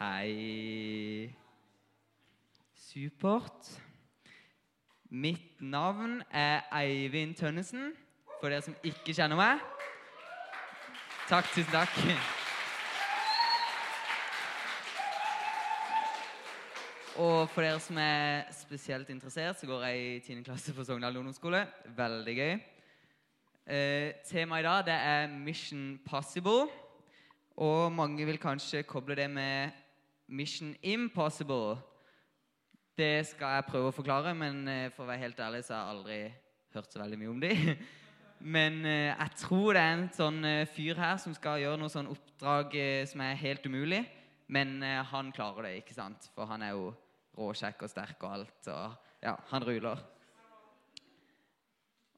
Hei. Supert. Mitt navn er Eivind Tønnesen, for dere som ikke kjenner meg. Takk, tusen takk. Og for dere som er spesielt interessert, så går jeg i 10. klasse på Sogndal ungdomsskole. Veldig gøy. Eh, temaet i dag det er Mission Possible. Og mange vil kanskje koble det med Mission Impossible. Det skal jeg prøve å forklare, men eh, for å være helt ærlig så har jeg aldri hørt så veldig mye om dem. Men eh, jeg tror det er en sånn eh, fyr her som skal gjøre noe sånn oppdrag som er helt umulig. Men han klarer det, ikke sant? For han er jo råkjekk og sterk og alt. Og ja, han ruler.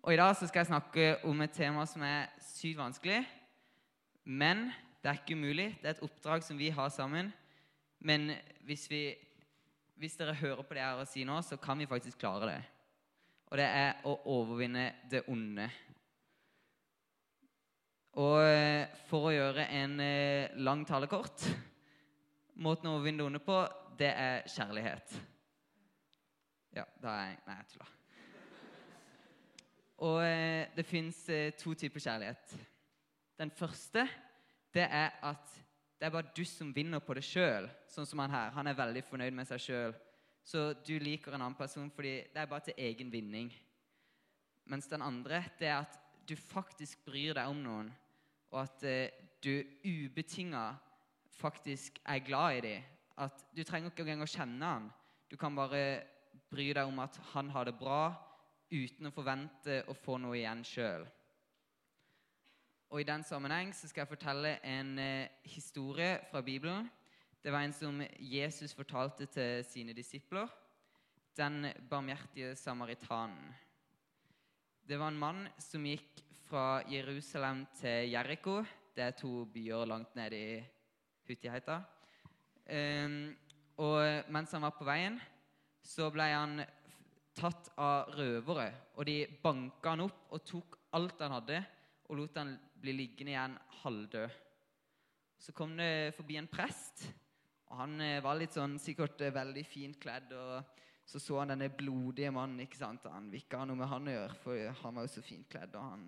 Og i dag så skal jeg snakke om et tema som er sykt vanskelig. Men det er ikke umulig. Det er et oppdrag som vi har sammen. Men hvis, vi, hvis dere hører på det jeg har å si nå, så kan vi faktisk klare det. Og det er å overvinne det onde. Og eh, for å gjøre en eh, lang tale kort Måten å overvinne det onde på, det er kjærlighet. Ja, da er jeg Nei, jeg tuller. Og eh, det fins to typer kjærlighet. Den første det er at det er bare du som vinner på det sjøl. Sånn som han her. Han er veldig fornøyd med seg sjøl. Så du liker en annen person fordi det er bare til egen vinning. Mens den andre det er at du faktisk bryr deg om noen og at eh, du ubetinga faktisk er glad i dem. At du trenger ikke engang å kjenne han. Du kan bare bry deg om at han har det bra, uten å forvente å få noe igjen sjøl. Og I den sammenheng så skal jeg fortelle en eh, historie fra Bibelen. Det var en som Jesus fortalte til sine disipler. Den barmhjertige samaritanen. Det var en mann som gikk fra Jerusalem til Jeriko. Det er to byer langt nede i Hutiheita. Um, og mens han var på veien, så ble han tatt av røvere. Og de banka han opp og tok alt han hadde, og lot han bli liggende igjen halvdød. Så kom det forbi en prest, og han eh, var litt sånn sikkert eh, veldig fint kledd. og så så han denne blodige mannen. ikke sant? Han vil ikke ha noe med han å gjøre, for han var jo så fint kledd. og han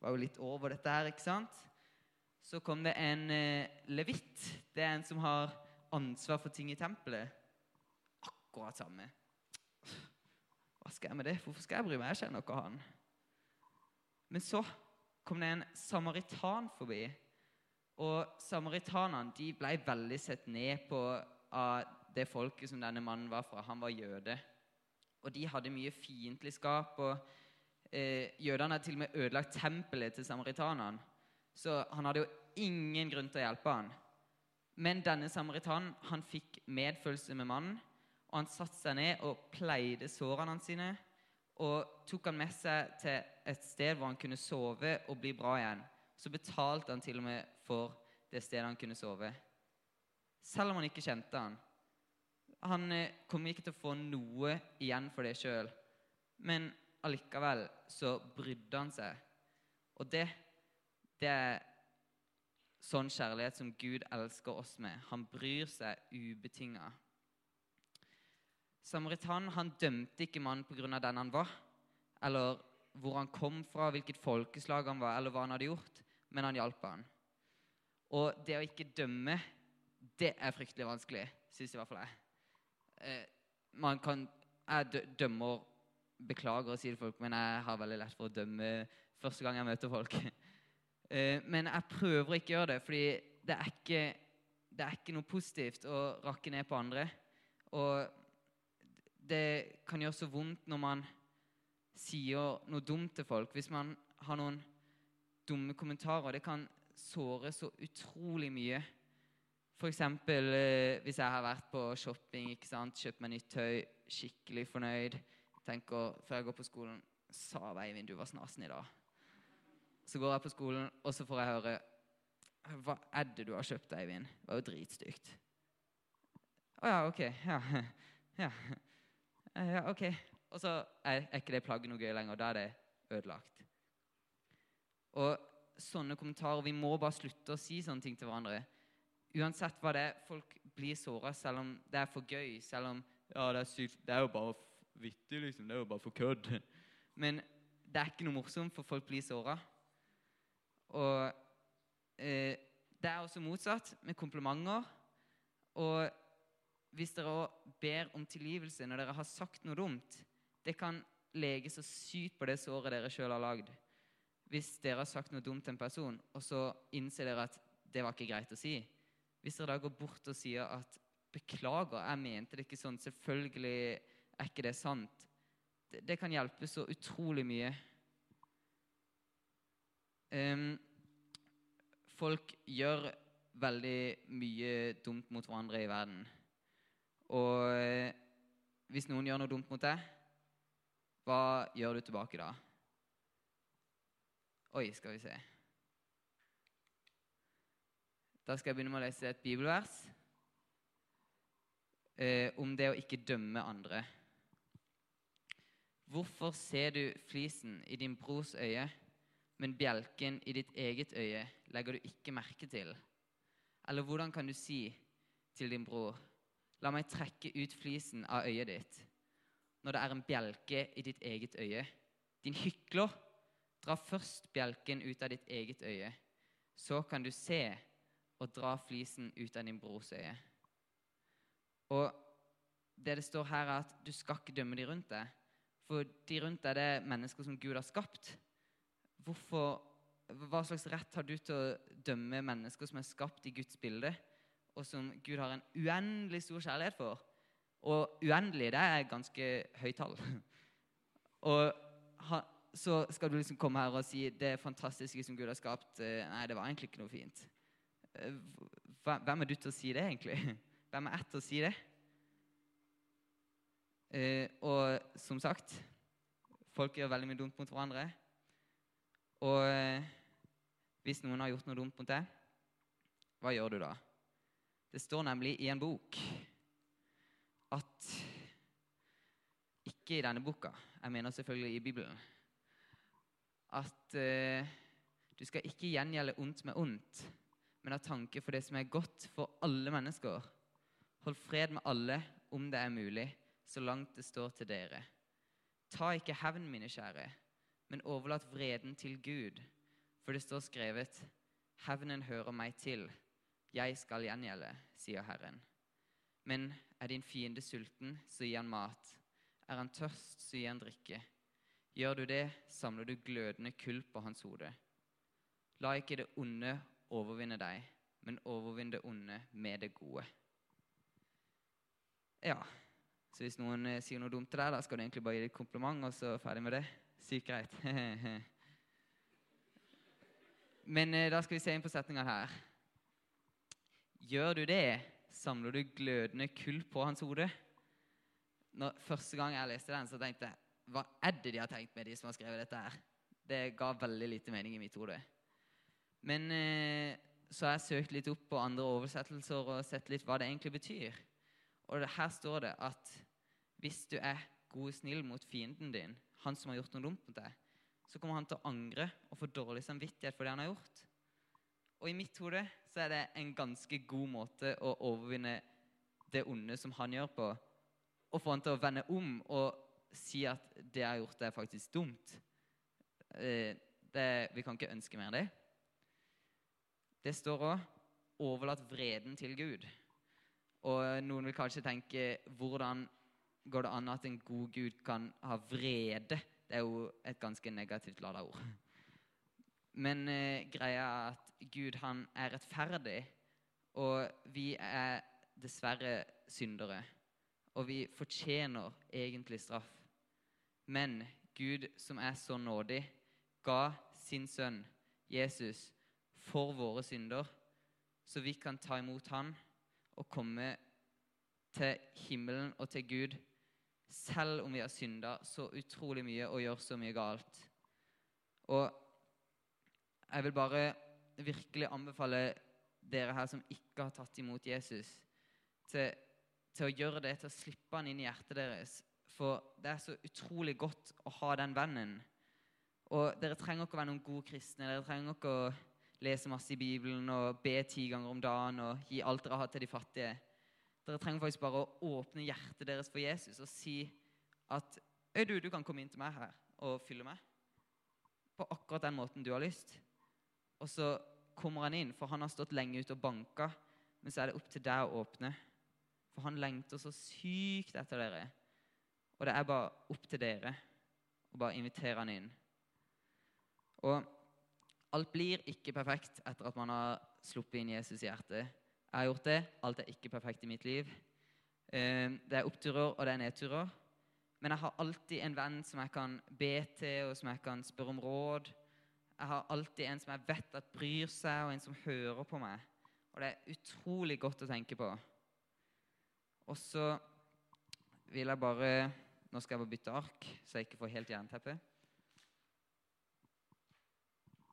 var jo litt over dette her, ikke sant? Så kom det en eh, levitt. Det er en som har ansvar for ting i tempelet. Akkurat samme. Hva skal jeg med det? Hvorfor skal jeg bry meg? Jeg kjenner ikke han. Men så kom det en samaritan forbi. Og samaritanene de ble veldig sett ned på av det folket som denne mannen var fra. Han var jøde. Og de hadde mye fiendtligskap. og eh, Jødene hadde til og med ødelagt tempelet til samaritanene. Så han hadde jo ingen grunn til å hjelpe han. Men denne samaritanen han fikk medfølelse med mannen. Og han satte seg ned og pleide sårene sine. Og tok han med seg til et sted hvor han kunne sove og bli bra igjen. Så betalte han til og med for det stedet han kunne sove. Selv om han ikke kjente han. Han eh, kom ikke til å få noe igjen for det sjøl. Men allikevel så brydde han seg. Og det, det er sånn kjærlighet som Gud elsker oss med. Han bryr seg ubetinga. Samaritanen han dømte ikke mannen pga. den han var, eller hvor han kom fra, hvilket folkeslag han var, eller hva han hadde gjort, men han hjalp han. Og det å ikke dømme, det er fryktelig vanskelig, syns i hvert fall jeg. Eh, man kan, Jeg dømmer beklager å si det, folk, men jeg har veldig lett for å dømme første gang jeg møter folk. Eh, men jeg prøver ikke å gjøre det, fordi det er ikke, det er ikke noe positivt å rakke ned på andre. Og det kan gjøre så vondt når man sier noe dumt til folk. Hvis man har noen dumme kommentarer. Det kan såre så utrolig mye. F.eks. Eh, hvis jeg har vært på shopping, ikke sant? kjøpt meg nytt tøy, skikkelig fornøyd tenker før jeg går på skolen Sa Eivind du var snasen i dag? Så går jeg på skolen, og så får jeg høre Hva er det du har kjøpt, Eivind? Det var jo dritstygt. Å ja, OK. Ja. ja. Ja OK. Og så er, er ikke det plagget noe gøy lenger. Da er det ødelagt. Og sånne kommentarer Vi må bare slutte å si sånne ting til hverandre. uansett hva det er, folk blir såra selv om det er for gøy. Selv om ja, det er sykt, det er jo bare vittig, liksom. Det er jo bare for kødd. Men det er ikke noe morsomt, for folk blir såra. Og eh, det er også motsatt med komplimenter. Og hvis dere òg ber om tilgivelse når dere har sagt noe dumt, det kan lege så sykt på det såret dere sjøl har lagd. Hvis dere har sagt noe dumt til en person, og så innser dere at det var ikke greit å si. Hvis dere da går bort og sier at 'beklager, jeg mente det ikke sånn', selvfølgelig er ikke det sant. Det, det kan hjelpe så utrolig mye. Um, folk gjør veldig mye dumt mot hverandre i verden. Og eh, hvis noen gjør noe dumt mot deg, hva gjør du tilbake da? Oi, skal vi se. Da skal jeg begynne med å lese et bibelvers eh, om det å ikke dømme andre. Hvorfor ser du flisen i din brors øye, men bjelken i ditt eget øye legger du ikke merke til? Eller hvordan kan du si til din bror, la meg trekke ut flisen av øyet ditt, når det er en bjelke i ditt eget øye? Din hykler, dra først bjelken ut av ditt eget øye, så kan du se og dra flisen ut av din brors øye. Og det det står her, er at du skal ikke dømme de rundt deg. For de rundt deg det er mennesker som Gud har skapt. Hvorfor, hva slags rett har du til å dømme mennesker som er skapt i Guds bilde, og som Gud har en uendelig stor kjærlighet for? Og uendelig, det er ganske høyt tall. Og så skal du liksom komme her og si det fantastiske som Gud har skapt. eh, Nei, det var egentlig ikke noe fint. Eh, Hvem er du til å si det, egentlig? Hvem er ett til å si det? Eh, og som sagt, folk gjør veldig mye dumt mot hverandre. Og hvis noen har gjort noe dumt mot deg, hva gjør du da? Det står nemlig i en bok at Ikke i denne boka, jeg mener selvfølgelig i Bibelen. At eh, du skal ikke gjengjelde ondt med ondt, men ha tanke for det som er godt for alle mennesker. Hold fred med alle om det er mulig, så langt det står til dere. Ta ikke hevn, mine kjære, men overlat vreden til Gud. For det står skrevet, hevnen hører meg til, jeg skal gjengjelde, sier Herren. Men er din fiende sulten, så gi han mat. Er han tørst, så gi han drikke. Gjør du det, samler du glødende kull på hans hode. La ikke det onde overvinne deg, men overvinn det onde med det gode. Ja, så hvis noen eh, sier noe dumt til deg, da skal du egentlig bare gi dem et kompliment, og så ferdig med det. Sykt greit. Men eh, da skal vi se inn på setninga her. Gjør du det, samler du glødende kull på hans hode. Når, første gang jeg leste den, så tenkte jeg hva er det de har tenkt med, de som har skrevet dette her? Det ga veldig lite mening i mitt hode. Men eh, så har jeg søkt litt opp på andre oversettelser og sett litt hva det egentlig betyr. Og her står det at hvis du er god og snill mot fienden din, han som har gjort noe dumt mot deg, så kommer han til å angre og få dårlig samvittighet for det han har gjort. Og i mitt hode så er det en ganske god måte å overvinne det onde som han gjør på, og få han til å vende om og si at det jeg har gjort, er faktisk dumt. Eh, det, vi kan ikke ønske mer enn det. Det står òg 'overlatt vreden til Gud'. Og noen vil kanskje tenke hvordan går det an at en god Gud kan ha vrede? Det er jo et ganske negativt lada ord. Men eh, greia er at Gud han er rettferdig, og vi er dessverre syndere. Og vi fortjener egentlig straff. Men Gud, som er så nådig, ga sin sønn Jesus for våre synder, så vi kan ta imot han og komme til himmelen og til Gud, selv om vi har synda så utrolig mye og gjør så mye galt. Og jeg vil bare virkelig anbefale dere her som ikke har tatt imot Jesus, til, til å gjøre det, til å slippe han inn i hjertet deres. For det er så utrolig godt å ha den vennen. Og dere trenger ikke å være noen gode kristne. dere trenger ikke å lese masse i Bibelen og be ti ganger om dagen og gi alt dere har til de fattige. Dere trenger faktisk bare å åpne hjertet deres for Jesus og si at Øy, du, du kan komme inn til meg her og fylle meg på akkurat den måten du har lyst. Og så kommer han inn, for han har stått lenge ute og banka. Men så er det opp til deg å åpne. For han lengter så sykt etter dere. Og det er bare opp til dere å bare invitere han inn. Og alt blir ikke perfekt etter at man har sluppet inn Jesus i hjertet. Jeg har gjort det. Alt er ikke perfekt i mitt liv. Eh, det er oppturer, og det er nedturer. Men jeg har alltid en venn som jeg kan be til, og som jeg kan spørre om råd. Jeg har alltid en som jeg vet at bryr seg, og en som hører på meg. Og det er utrolig godt å tenke på. Og så vil jeg bare Nå skal jeg bare bytte ark, så jeg ikke får helt jernteppe.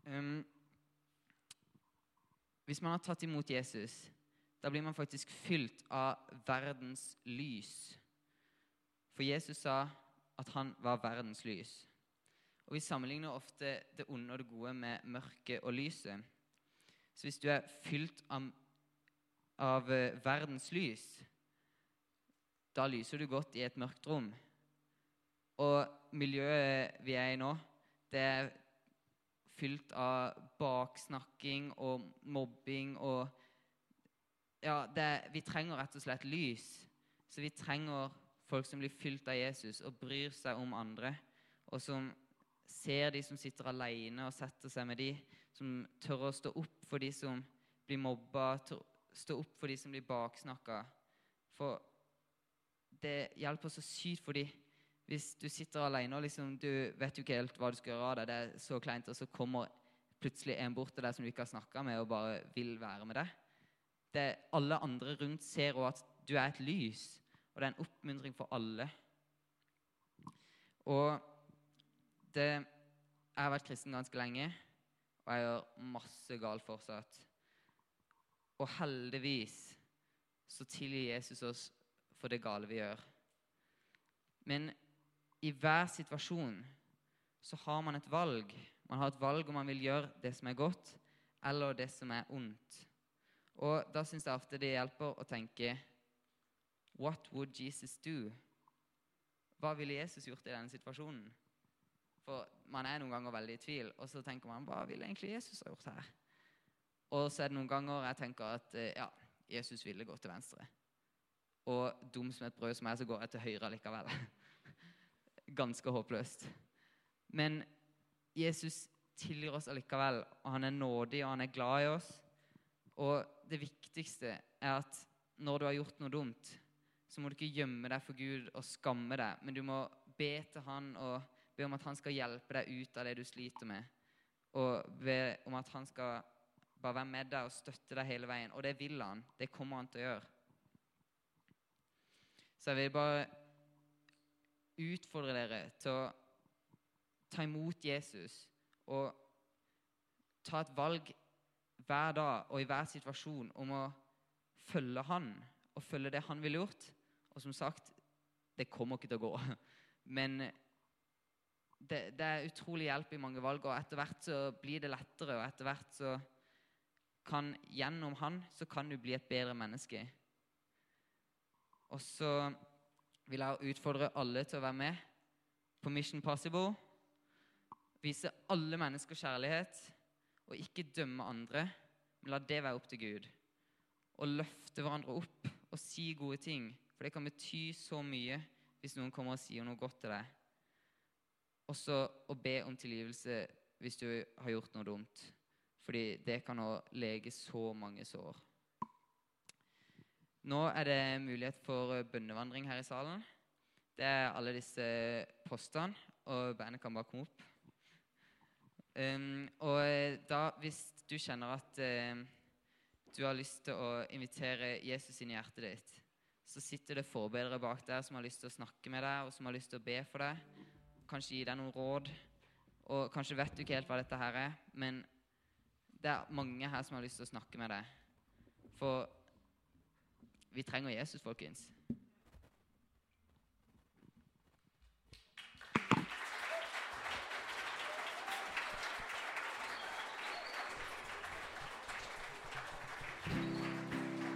Um, hvis man har tatt imot Jesus, da blir man faktisk fylt av verdens lys. For Jesus sa at han var verdens lys. Og Vi sammenligner ofte det onde og det gode med mørket og lyset. Så hvis du er fylt av, av eh, verdens lys, da lyser du godt i et mørkt rom. Og miljøet vi er i nå, det er fylt av baksnakking og mobbing og Ja, det, vi trenger rett og slett lys. Så vi trenger folk som blir fylt av Jesus og bryr seg om andre, og som ser de som sitter alene og setter seg med de, som tør å stå opp for de som blir mobba, stå opp for de som blir baksnakka. For det hjelper så sykt for de. Hvis du sitter alene og liksom, du vet jo ikke helt hva du skal gjøre av deg, det er så kleint, og så kommer plutselig en bort til deg som du ikke har snakka med, og bare vil være med deg. Det, alle andre rundt ser òg at du er et lys, og det er en oppmuntring for alle. Og det Jeg har vært kristen ganske lenge, og jeg gjør masse galt fortsatt. Og heldigvis så tilgir Jesus oss for det gale vi gjør. Men i hver situasjon så har man et valg. Man har et valg om man vil gjøre det som er godt, eller det som er ondt. Og da syns jeg ofte det hjelper å tenke What would Jesus do? Hva ville Jesus gjort i denne situasjonen? For man er noen ganger veldig i tvil, og så tenker man hva ville egentlig Jesus ha gjort her? Og så er det noen ganger jeg tenker at eh, ja, Jesus ville gått til venstre. Og dum som et brød som er, så går jeg til høyre likevel. Ganske håpløst. Men Jesus tilgir oss allikevel, og han er nådig, og han er glad i oss. Og det viktigste er at når du har gjort noe dumt, så må du ikke gjemme deg for Gud og skamme deg, men du må be til Han og be om at Han skal hjelpe deg ut av det du sliter med. Og be om at Han skal bare være med deg og støtte deg hele veien. Og det vil Han. Det kommer Han til å gjøre. Så jeg vil bare utfordre dere til å ta imot Jesus og ta et valg hver dag og i hver situasjon om å følge Han og følge det Han ville gjort. Og som sagt, det kommer ikke til å gå. Men det, det, er utrolig hjelp i mange valg, og etter hvert så blir det lettere. Og etter hvert så kan gjennom han så kan du bli et bedre menneske. Og så vil jeg utfordre alle til å være med på Mission Possible. Vise alle mennesker kjærlighet, og ikke dømme andre. Men la det være opp til Gud. Og løfte hverandre opp og si gode ting. For det kan bety så mye hvis noen kommer og sier noe godt til deg. Også å be om tilgivelse hvis du har gjort noe dumt. Fordi det kan å lege så mange sår. Nå er det mulighet for bønnevandring her i salen. Det er alle disse postene, og bandet kan bare komme opp. Um, og da, hvis du kjenner at uh, du har lyst til å invitere Jesus inn i hjertet ditt, så sitter det forbedere bak der som har lyst til å snakke med deg, og som har lyst til å be for deg. Kanskje gi deg noen råd. Og kanskje vet du ikke helt hva dette her er, men det er mange her som har lyst til å snakke med deg. For vi trenger Jesus, folkens.